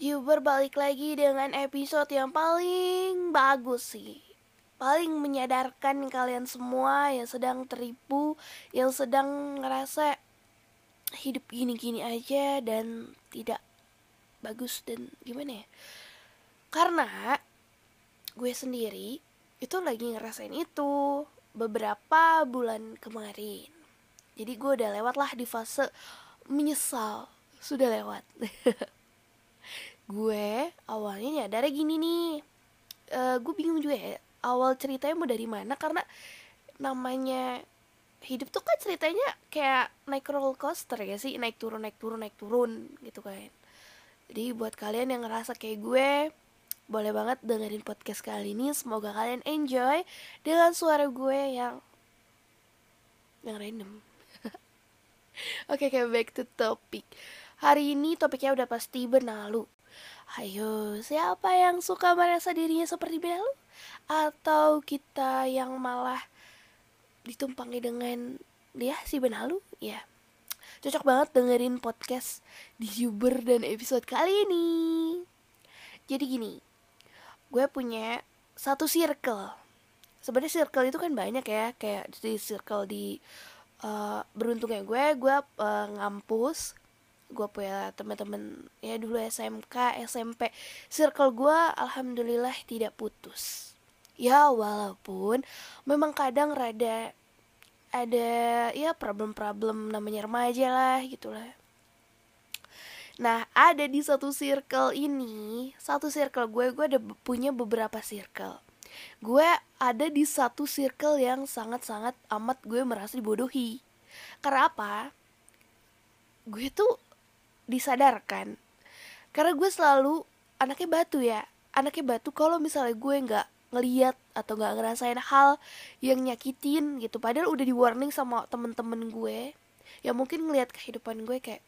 Juber balik lagi dengan episode yang paling bagus sih. Paling menyadarkan kalian semua yang sedang tertipu Yang sedang ngerasa hidup gini-gini aja dan tidak bagus dan gimana ya? Karena gue sendiri itu lagi ngerasain itu beberapa bulan kemarin. Jadi gue udah lewat lah di fase menyesal. Sudah lewat gue awalnya nyadar gini nih. Uh, gue bingung juga ya awal ceritanya mau dari mana? Karena namanya hidup tuh kan ceritanya kayak naik roller coaster ya sih? Naik turun naik turun naik turun gitu kan. Jadi buat kalian yang ngerasa kayak gue boleh banget dengerin podcast kali ini. Semoga kalian enjoy dengan suara gue yang yang random. Oke okay, okay, back to topic hari ini topiknya udah pasti benalu Ayo, siapa yang suka merasa dirinya seperti Benalu? Atau kita yang malah ditumpangi dengan dia si Benalu? Ya, cocok banget dengerin podcast di Uber dan episode kali ini. Jadi gini, gue punya satu circle. Sebenarnya circle itu kan banyak ya, kayak di circle di uh, beruntungnya gue, gue uh, ngampus gue punya teman-teman ya dulu SMK SMP circle gue alhamdulillah tidak putus. Ya walaupun memang kadang rada ada ya problem-problem namanya remaja lah gitulah. Nah ada di satu circle ini satu circle gue gue ada punya beberapa circle. Gue ada di satu circle yang sangat-sangat amat gue merasa dibodohi. Karena apa gue tuh disadarkan. Karena gue selalu anaknya batu ya. Anaknya batu kalau misalnya gue nggak ngeliat atau nggak ngerasain hal yang nyakitin gitu. Padahal udah di warning sama temen-temen gue. Yang mungkin ngeliat kehidupan gue kayak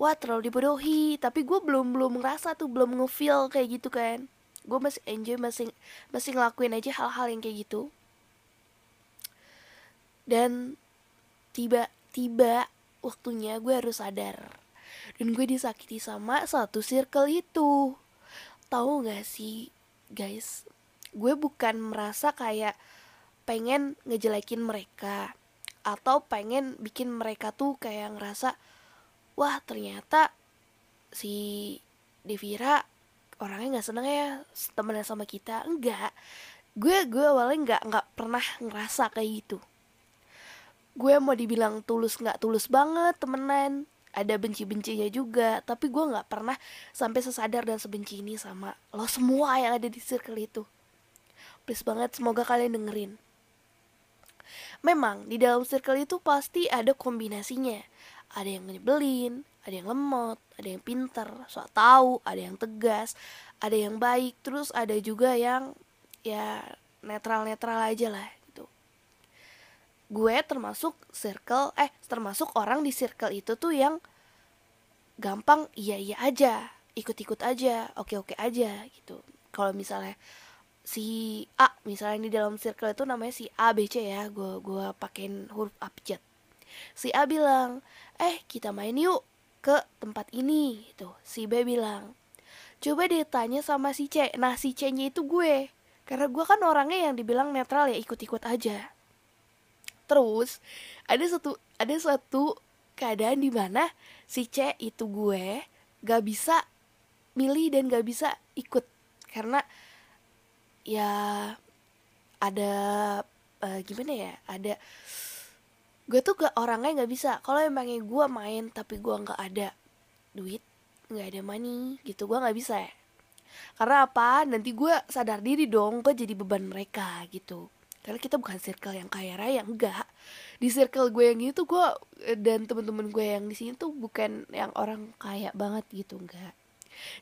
wah terlalu dibodohi. Tapi gue belum belum ngerasa tuh belum ngefeel kayak gitu kan. Gue masih enjoy masih masih ngelakuin aja hal-hal yang kayak gitu. Dan tiba-tiba waktunya gue harus sadar dan gue disakiti sama satu circle itu. Tahu gak sih guys? Gue bukan merasa kayak pengen ngejelekin mereka atau pengen bikin mereka tuh kayak ngerasa wah ternyata si Devira orangnya nggak seneng ya temenan sama kita. Enggak gue gue awalnya nggak nggak pernah ngerasa kayak gitu. Gue mau dibilang tulus nggak tulus banget temenan ada benci-bencinya juga. Tapi gue nggak pernah sampai sesadar dan sebenci ini sama lo semua yang ada di circle itu. Please banget semoga kalian dengerin. Memang di dalam circle itu pasti ada kombinasinya. Ada yang nyebelin ada yang lemot ada yang pinter soal tahu ada yang tegas ada yang baik. Terus ada juga yang ya netral netral aja lah gue termasuk circle eh termasuk orang di circle itu tuh yang gampang iya iya aja ikut-ikut aja oke-oke aja gitu. Kalau misalnya si A misalnya di dalam circle itu namanya si A B C ya gue gue pakein huruf abjad si A bilang eh kita main yuk ke tempat ini itu si B bilang coba deh tanya sama si C. Nah si C nya itu gue karena gue kan orangnya yang dibilang netral ya ikut-ikut aja terus ada satu ada satu keadaan di mana si C itu gue gak bisa milih dan gak bisa ikut. Karena ya ada uh, gimana ya ada gue tuh gak orangnya nggak bisa. Kalau emangnya gue main tapi gue nggak ada duit nggak ada money gitu gue nggak bisa ya. Karena apa? Nanti gue sadar diri dong gue jadi beban mereka gitu karena kita bukan circle yang kaya raya enggak. Di circle gue yang gitu gue dan temen-temen gue yang di sini tuh bukan yang orang kaya banget gitu enggak.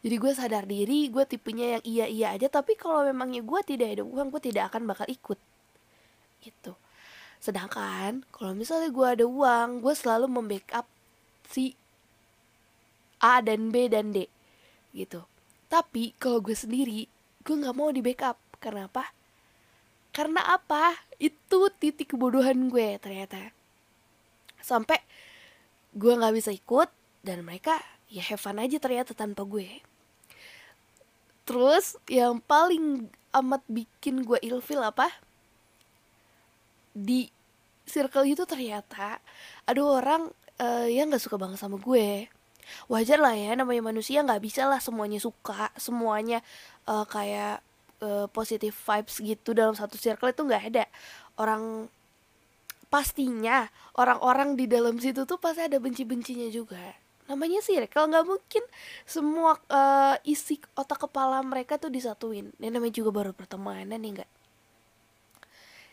Jadi gue sadar diri gue tipenya yang iya iya aja tapi kalau memangnya gue tidak ada uang gue tidak akan bakal ikut. Gitu. Sedangkan kalau misalnya gue ada uang gue selalu membackup si A dan B dan D gitu. Tapi kalau gue sendiri gue nggak mau di backup. Karena apa karena apa? Itu titik kebodohan gue ternyata. Sampai gue nggak bisa ikut dan mereka ya have fun aja ternyata tanpa gue. Terus yang paling amat bikin gue ilfil apa? Di circle itu ternyata ada orang uh, yang nggak suka banget sama gue. Wajar lah ya namanya manusia nggak bisa lah semuanya suka semuanya uh, kayak uh, positive vibes gitu dalam satu circle itu nggak ada. Orang pastinya orang-orang di dalam situ tuh pasti ada benci-bencinya juga. Namanya circle nggak mungkin semua uh, isi otak kepala mereka tuh disatuin. Ini namanya juga baru pertemanan nih enggak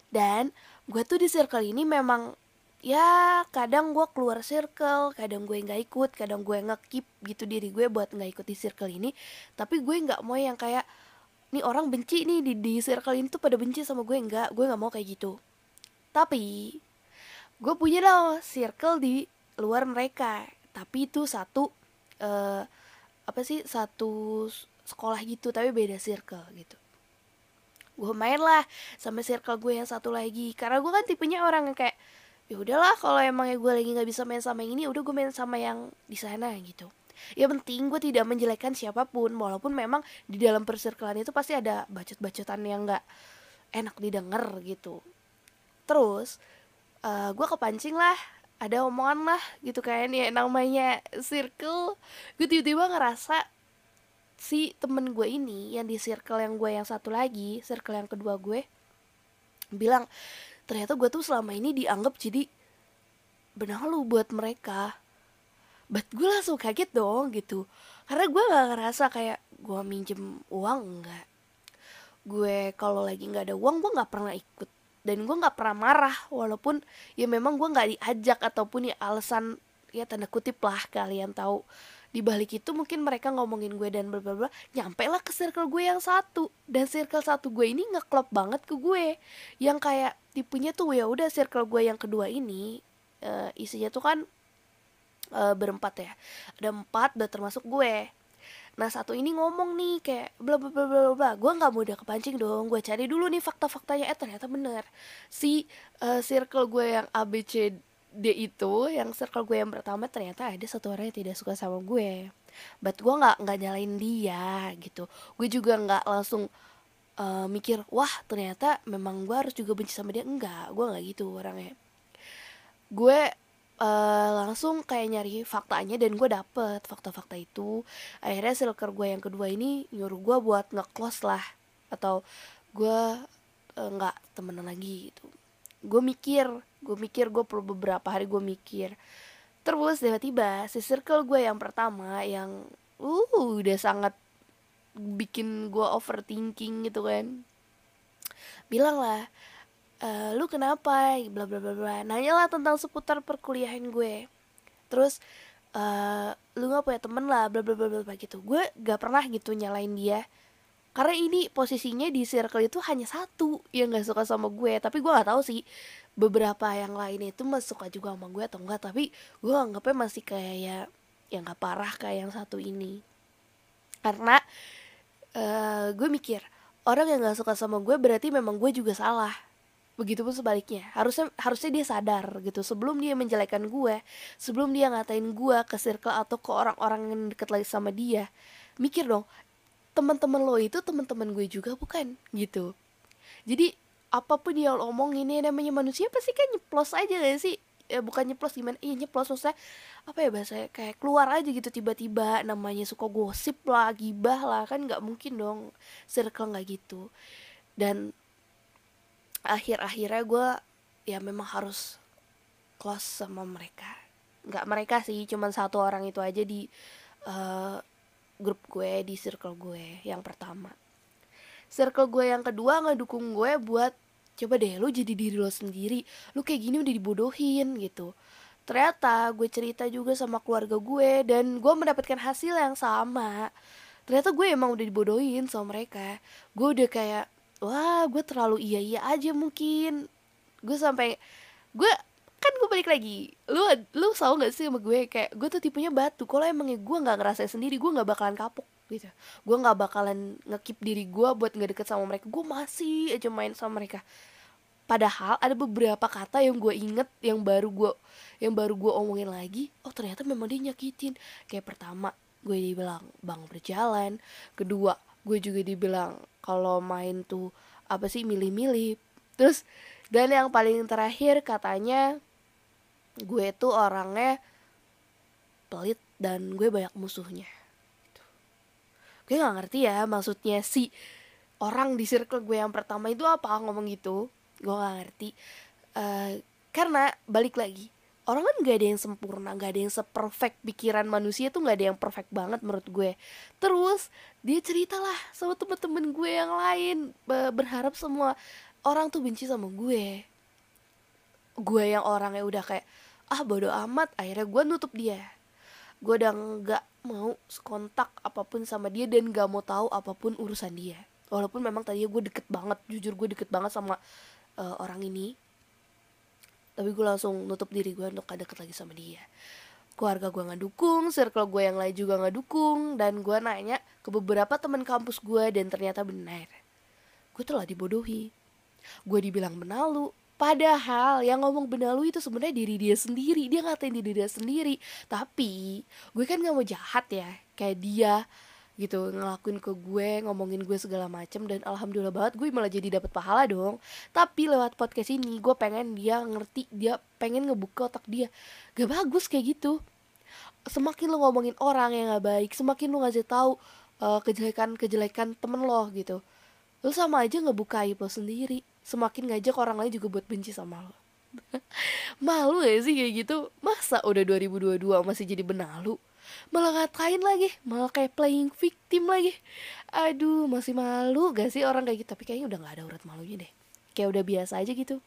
dan gue tuh di circle ini memang ya kadang gue keluar circle kadang gue nggak ikut kadang gue ngekip gitu diri gue buat nggak ikut di circle ini. Tapi gue nggak mau yang kayak nih orang benci nih di, di circle ini tuh pada benci sama gue. Nggak gue nggak mau kayak gitu. Tapi gue punya loh circle di luar mereka. Tapi itu satu uh, apa sih satu sekolah gitu tapi beda circle gitu. Gue main lah sama circle gue yang satu lagi. Karena gue kan tipenya orang yang kayak ya udahlah kalau emangnya gue lagi nggak bisa main sama yang ini udah gue main sama yang di sana gitu ya penting gue tidak menjelekkan siapa pun. Walaupun memang di dalam persirkelan itu pasti ada bacot-bacotan yang nggak enak didengar gitu. Terus uh, gue kepancing lah ada omongan lah gitu kan ya namanya circle gue tiba-tiba ngerasa si temen gue ini yang di circle yang gue yang satu lagi circle yang kedua gue bilang ternyata gue tuh selama ini dianggap jadi benar lu buat mereka but gue langsung kaget dong gitu. Karena gue gak ngerasa kayak gue minjem uang enggak. Gue kalau lagi nggak ada uang gue nggak pernah ikut. Dan gue nggak pernah marah walaupun ya memang gue nggak diajak ataupun ya alasan ya tanda kutip lah kalian tahu. Di balik itu mungkin mereka ngomongin gue dan bla bla bla nyampe lah ke circle gue yang satu. Dan circle satu gue ini ngeklop banget ke gue. Yang kayak tipenya tuh ya udah circle gue yang kedua ini uh, isinya tuh kan uh, berempat ya ada empat udah termasuk gue Nah satu ini ngomong nih kayak bla bla bla bla bla. Gue nggak mudah kepancing dong. Gue cari dulu nih fakta-faktanya. Eh ternyata bener. Si uh, circle gue yang ABC D itu, yang circle gue yang pertama ternyata ada satu orang yang tidak suka sama gue. But gue nggak nggak nyalain dia gitu. Gue juga nggak langsung uh, mikir wah ternyata memang gue harus juga benci sama dia. Enggak, gue nggak gitu orangnya. Gue uh, langsung kayak nyari faktanya dan gue dapet fakta-fakta itu. Akhirnya circle gue yang kedua ini nyuruh gue buat nge-close lah. Atau gue uh, nggak temenan lagi gitu. Gue mikir gue mikir gue perlu beberapa hari gue mikir. Terus tiba-tiba si circle gue yang pertama yang uh udah sangat bikin gue overthinking gitu kan. Bilang lah uh, lu kenapa? Bla bla bla bla. Nanya lah tentang seputar perkuliahan gue. Terus uh, lu gak punya temen lah bla bla bla bla gitu. Gue gak pernah gitu nyalain dia. Karena ini posisinya di circle itu hanya satu yang gak suka sama gue. Tapi gue gak tahu sih beberapa yang lain itu masih suka juga sama gue atau enggak tapi gue anggapnya masih kayak ya yang gak parah kayak yang satu ini. Karena uh, gue mikir orang yang gak suka sama gue berarti memang gue juga salah begitupun sebaliknya. Harusnya harusnya dia sadar gitu. Sebelum dia menjelekan gue sebelum dia ngatain gue ke circle atau ke orang-orang yang deket lagi sama dia mikir dong teman-teman lo itu teman-teman gue juga bukan? Gitu. Jadi apa pun yang lo omongin ini namanya manusia pasti kan nyeplos aja gak sih? Ya bukan nyeplos gimana? Iya nyeplos. Maksudnya apa ya bahasa kayak keluar aja gitu tiba-tiba. Namanya suka gosip lah gibah lah. Kan nggak mungkin dong circle nggak gitu. Dan akhir-akhirnya gue ya memang harus close sama mereka. Nggak mereka sih cuman satu orang itu aja di uh, grup gue di circle gue yang pertama. Circle gue yang kedua ngedukung gue buat coba deh lu jadi diri lo sendiri. Lu kayak gini udah dibodohin gitu. Ternyata gue cerita juga sama keluarga gue dan gue mendapatkan hasil yang sama. Ternyata gue emang udah dibodohin sama mereka. Gue udah kayak wah gue terlalu iya iya aja mungkin. Gue sampai gue kan gue balik lagi. Lu lu tau gak sih sama gue? Kayak gue tuh tipenya batu. Kalau emangnya gue nggak ngerasa sendiri gue nggak bakalan kapok gitu. Gue nggak bakalan ngekip diri gue buat nggak deket sama mereka. Gue masih aja main sama mereka. Padahal ada beberapa kata yang gue inget yang baru gue yang baru gue omongin lagi. Oh ternyata memang dia nyakitin. Kayak pertama gue dibilang bang berjalan. Kedua gue juga dibilang kalau main tuh apa sih milih-milih. Terus dan yang paling terakhir katanya gue tuh orangnya pelit dan gue banyak musuhnya. Gue nggak ngerti ya maksudnya si orang di circle gue yang pertama itu apa ngomong gitu. Gue nggak ngerti. Uh, karena balik lagi orang kan gak ada yang sempurna gak ada yang seperfect pikiran manusia tuh gak ada yang perfect banget menurut gue. Terus dia ceritalah sama temen-temen gue yang lain berharap semua orang tuh benci sama gue. Gue yang orangnya udah kayak ah bodoh amat. Akhirnya gue nutup dia. Gue udah nggak mau kontak apa pun sama dia dan gak mau tahu apa pun urusan dia. Walaupun memang tadi gue deket banget jujur gue deket banget sama uh, orang ini tapi gue langsung nutup diri gue untuk gak deket lagi sama dia. Keluarga gue nggak dukung circle gue yang lain juga nggak dukung dan gue nanya ke beberapa teman kampus gue dan ternyata benar. Gue telah dibodohi. Gue dibilang benalu Padahal yang ngomong benalu itu sebenarnya diri dia sendiri. Dia ngatain diri dia sendiri. Tapi gue kan gak mau jahat ya. Kayak dia gitu ngelakuin ke gue ngomongin gue segala macem dan alhamdulillah banget gue malah jadi dapat pahala dong. Tapi lewat podcast ini gue pengen dia ngerti dia pengen ngebuka otak dia. Gak bagus kayak gitu. Semakin lo ngomongin orang yang gak baik semakin lo ngasih tahu uh, kejelekan kejelekan temen lo gitu lo sama aja ngebuka aib lo sendiri. Semakin ngajak orang lain juga buat benci sama lo. Malu ya sih kayak gitu? Masa udah 2022 masih jadi benalu malah ngatain lagi malah kayak playing victim lagi. Aduh masih malu gak sih orang kayak gitu? Tapi kayaknya udah gak ada urat malunya deh. Kayak udah biasa aja gitu.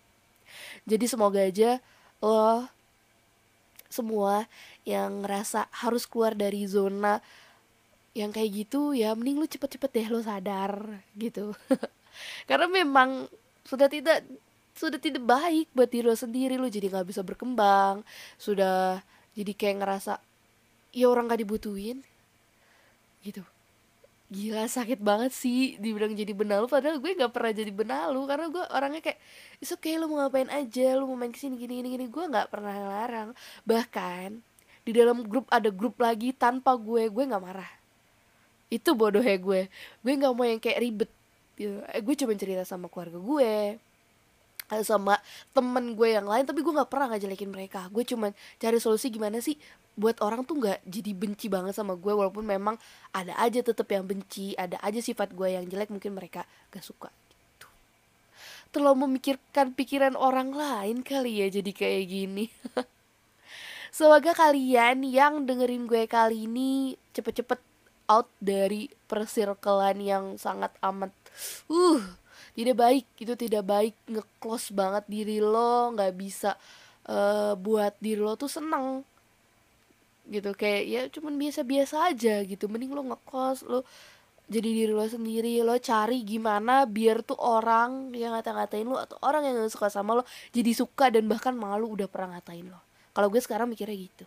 Jadi semoga aja lo semua yang ngerasa harus keluar dari zona yang kayak gitu ya mending lu cepet-cepet deh lo sadar gitu. Karena memang sudah tidak sudah tidak baik buat diri lo sendiri. Lo jadi nggak bisa berkembang sudah jadi kayak ngerasa ya orang gak dibutuhin. Gitu. Gila sakit banget sih dibilang jadi benalu padahal gue nggak pernah jadi benalu karena gue orangnya kayak itu kayak lu mau ngapain aja lu mau main ke sini gini gini gini. Gue nggak pernah larang. Bahkan di dalam grup ada grup lagi tanpa gue gue nggak marah. Itu bodohnya gue. Gue nggak mau yang kayak ribet gitu. eh, gue cuma cerita sama keluarga gue sama temen gue yang lain tapi gue nggak pernah ngajelekin mereka. Gue cuma cari solusi gimana sih buat orang tuh nggak jadi benci banget sama gue walaupun memang ada aja tetep yang benci ada aja sifat gue yang jelek mungkin mereka gak suka gitu. Terlalu memikirkan pikiran orang lain kali ya jadi kayak gini. Semoga kalian yang dengerin gue kali ini cepet-cepet out dari persirkelan yang sangat amat uh tidak baik itu tidak baik. Ngeclose banget diri lo nggak bisa uh, buat diri lo tuh seneng. Gitu kayak ya cuman biasa-biasa aja gitu. Mending lo ngekos lo jadi diri lo sendiri lo cari gimana biar tuh orang yang ngata-ngatain lo atau orang yang gak suka sama lo jadi suka dan bahkan malu udah pernah ngatain lo. Kalau gue sekarang mikirnya gitu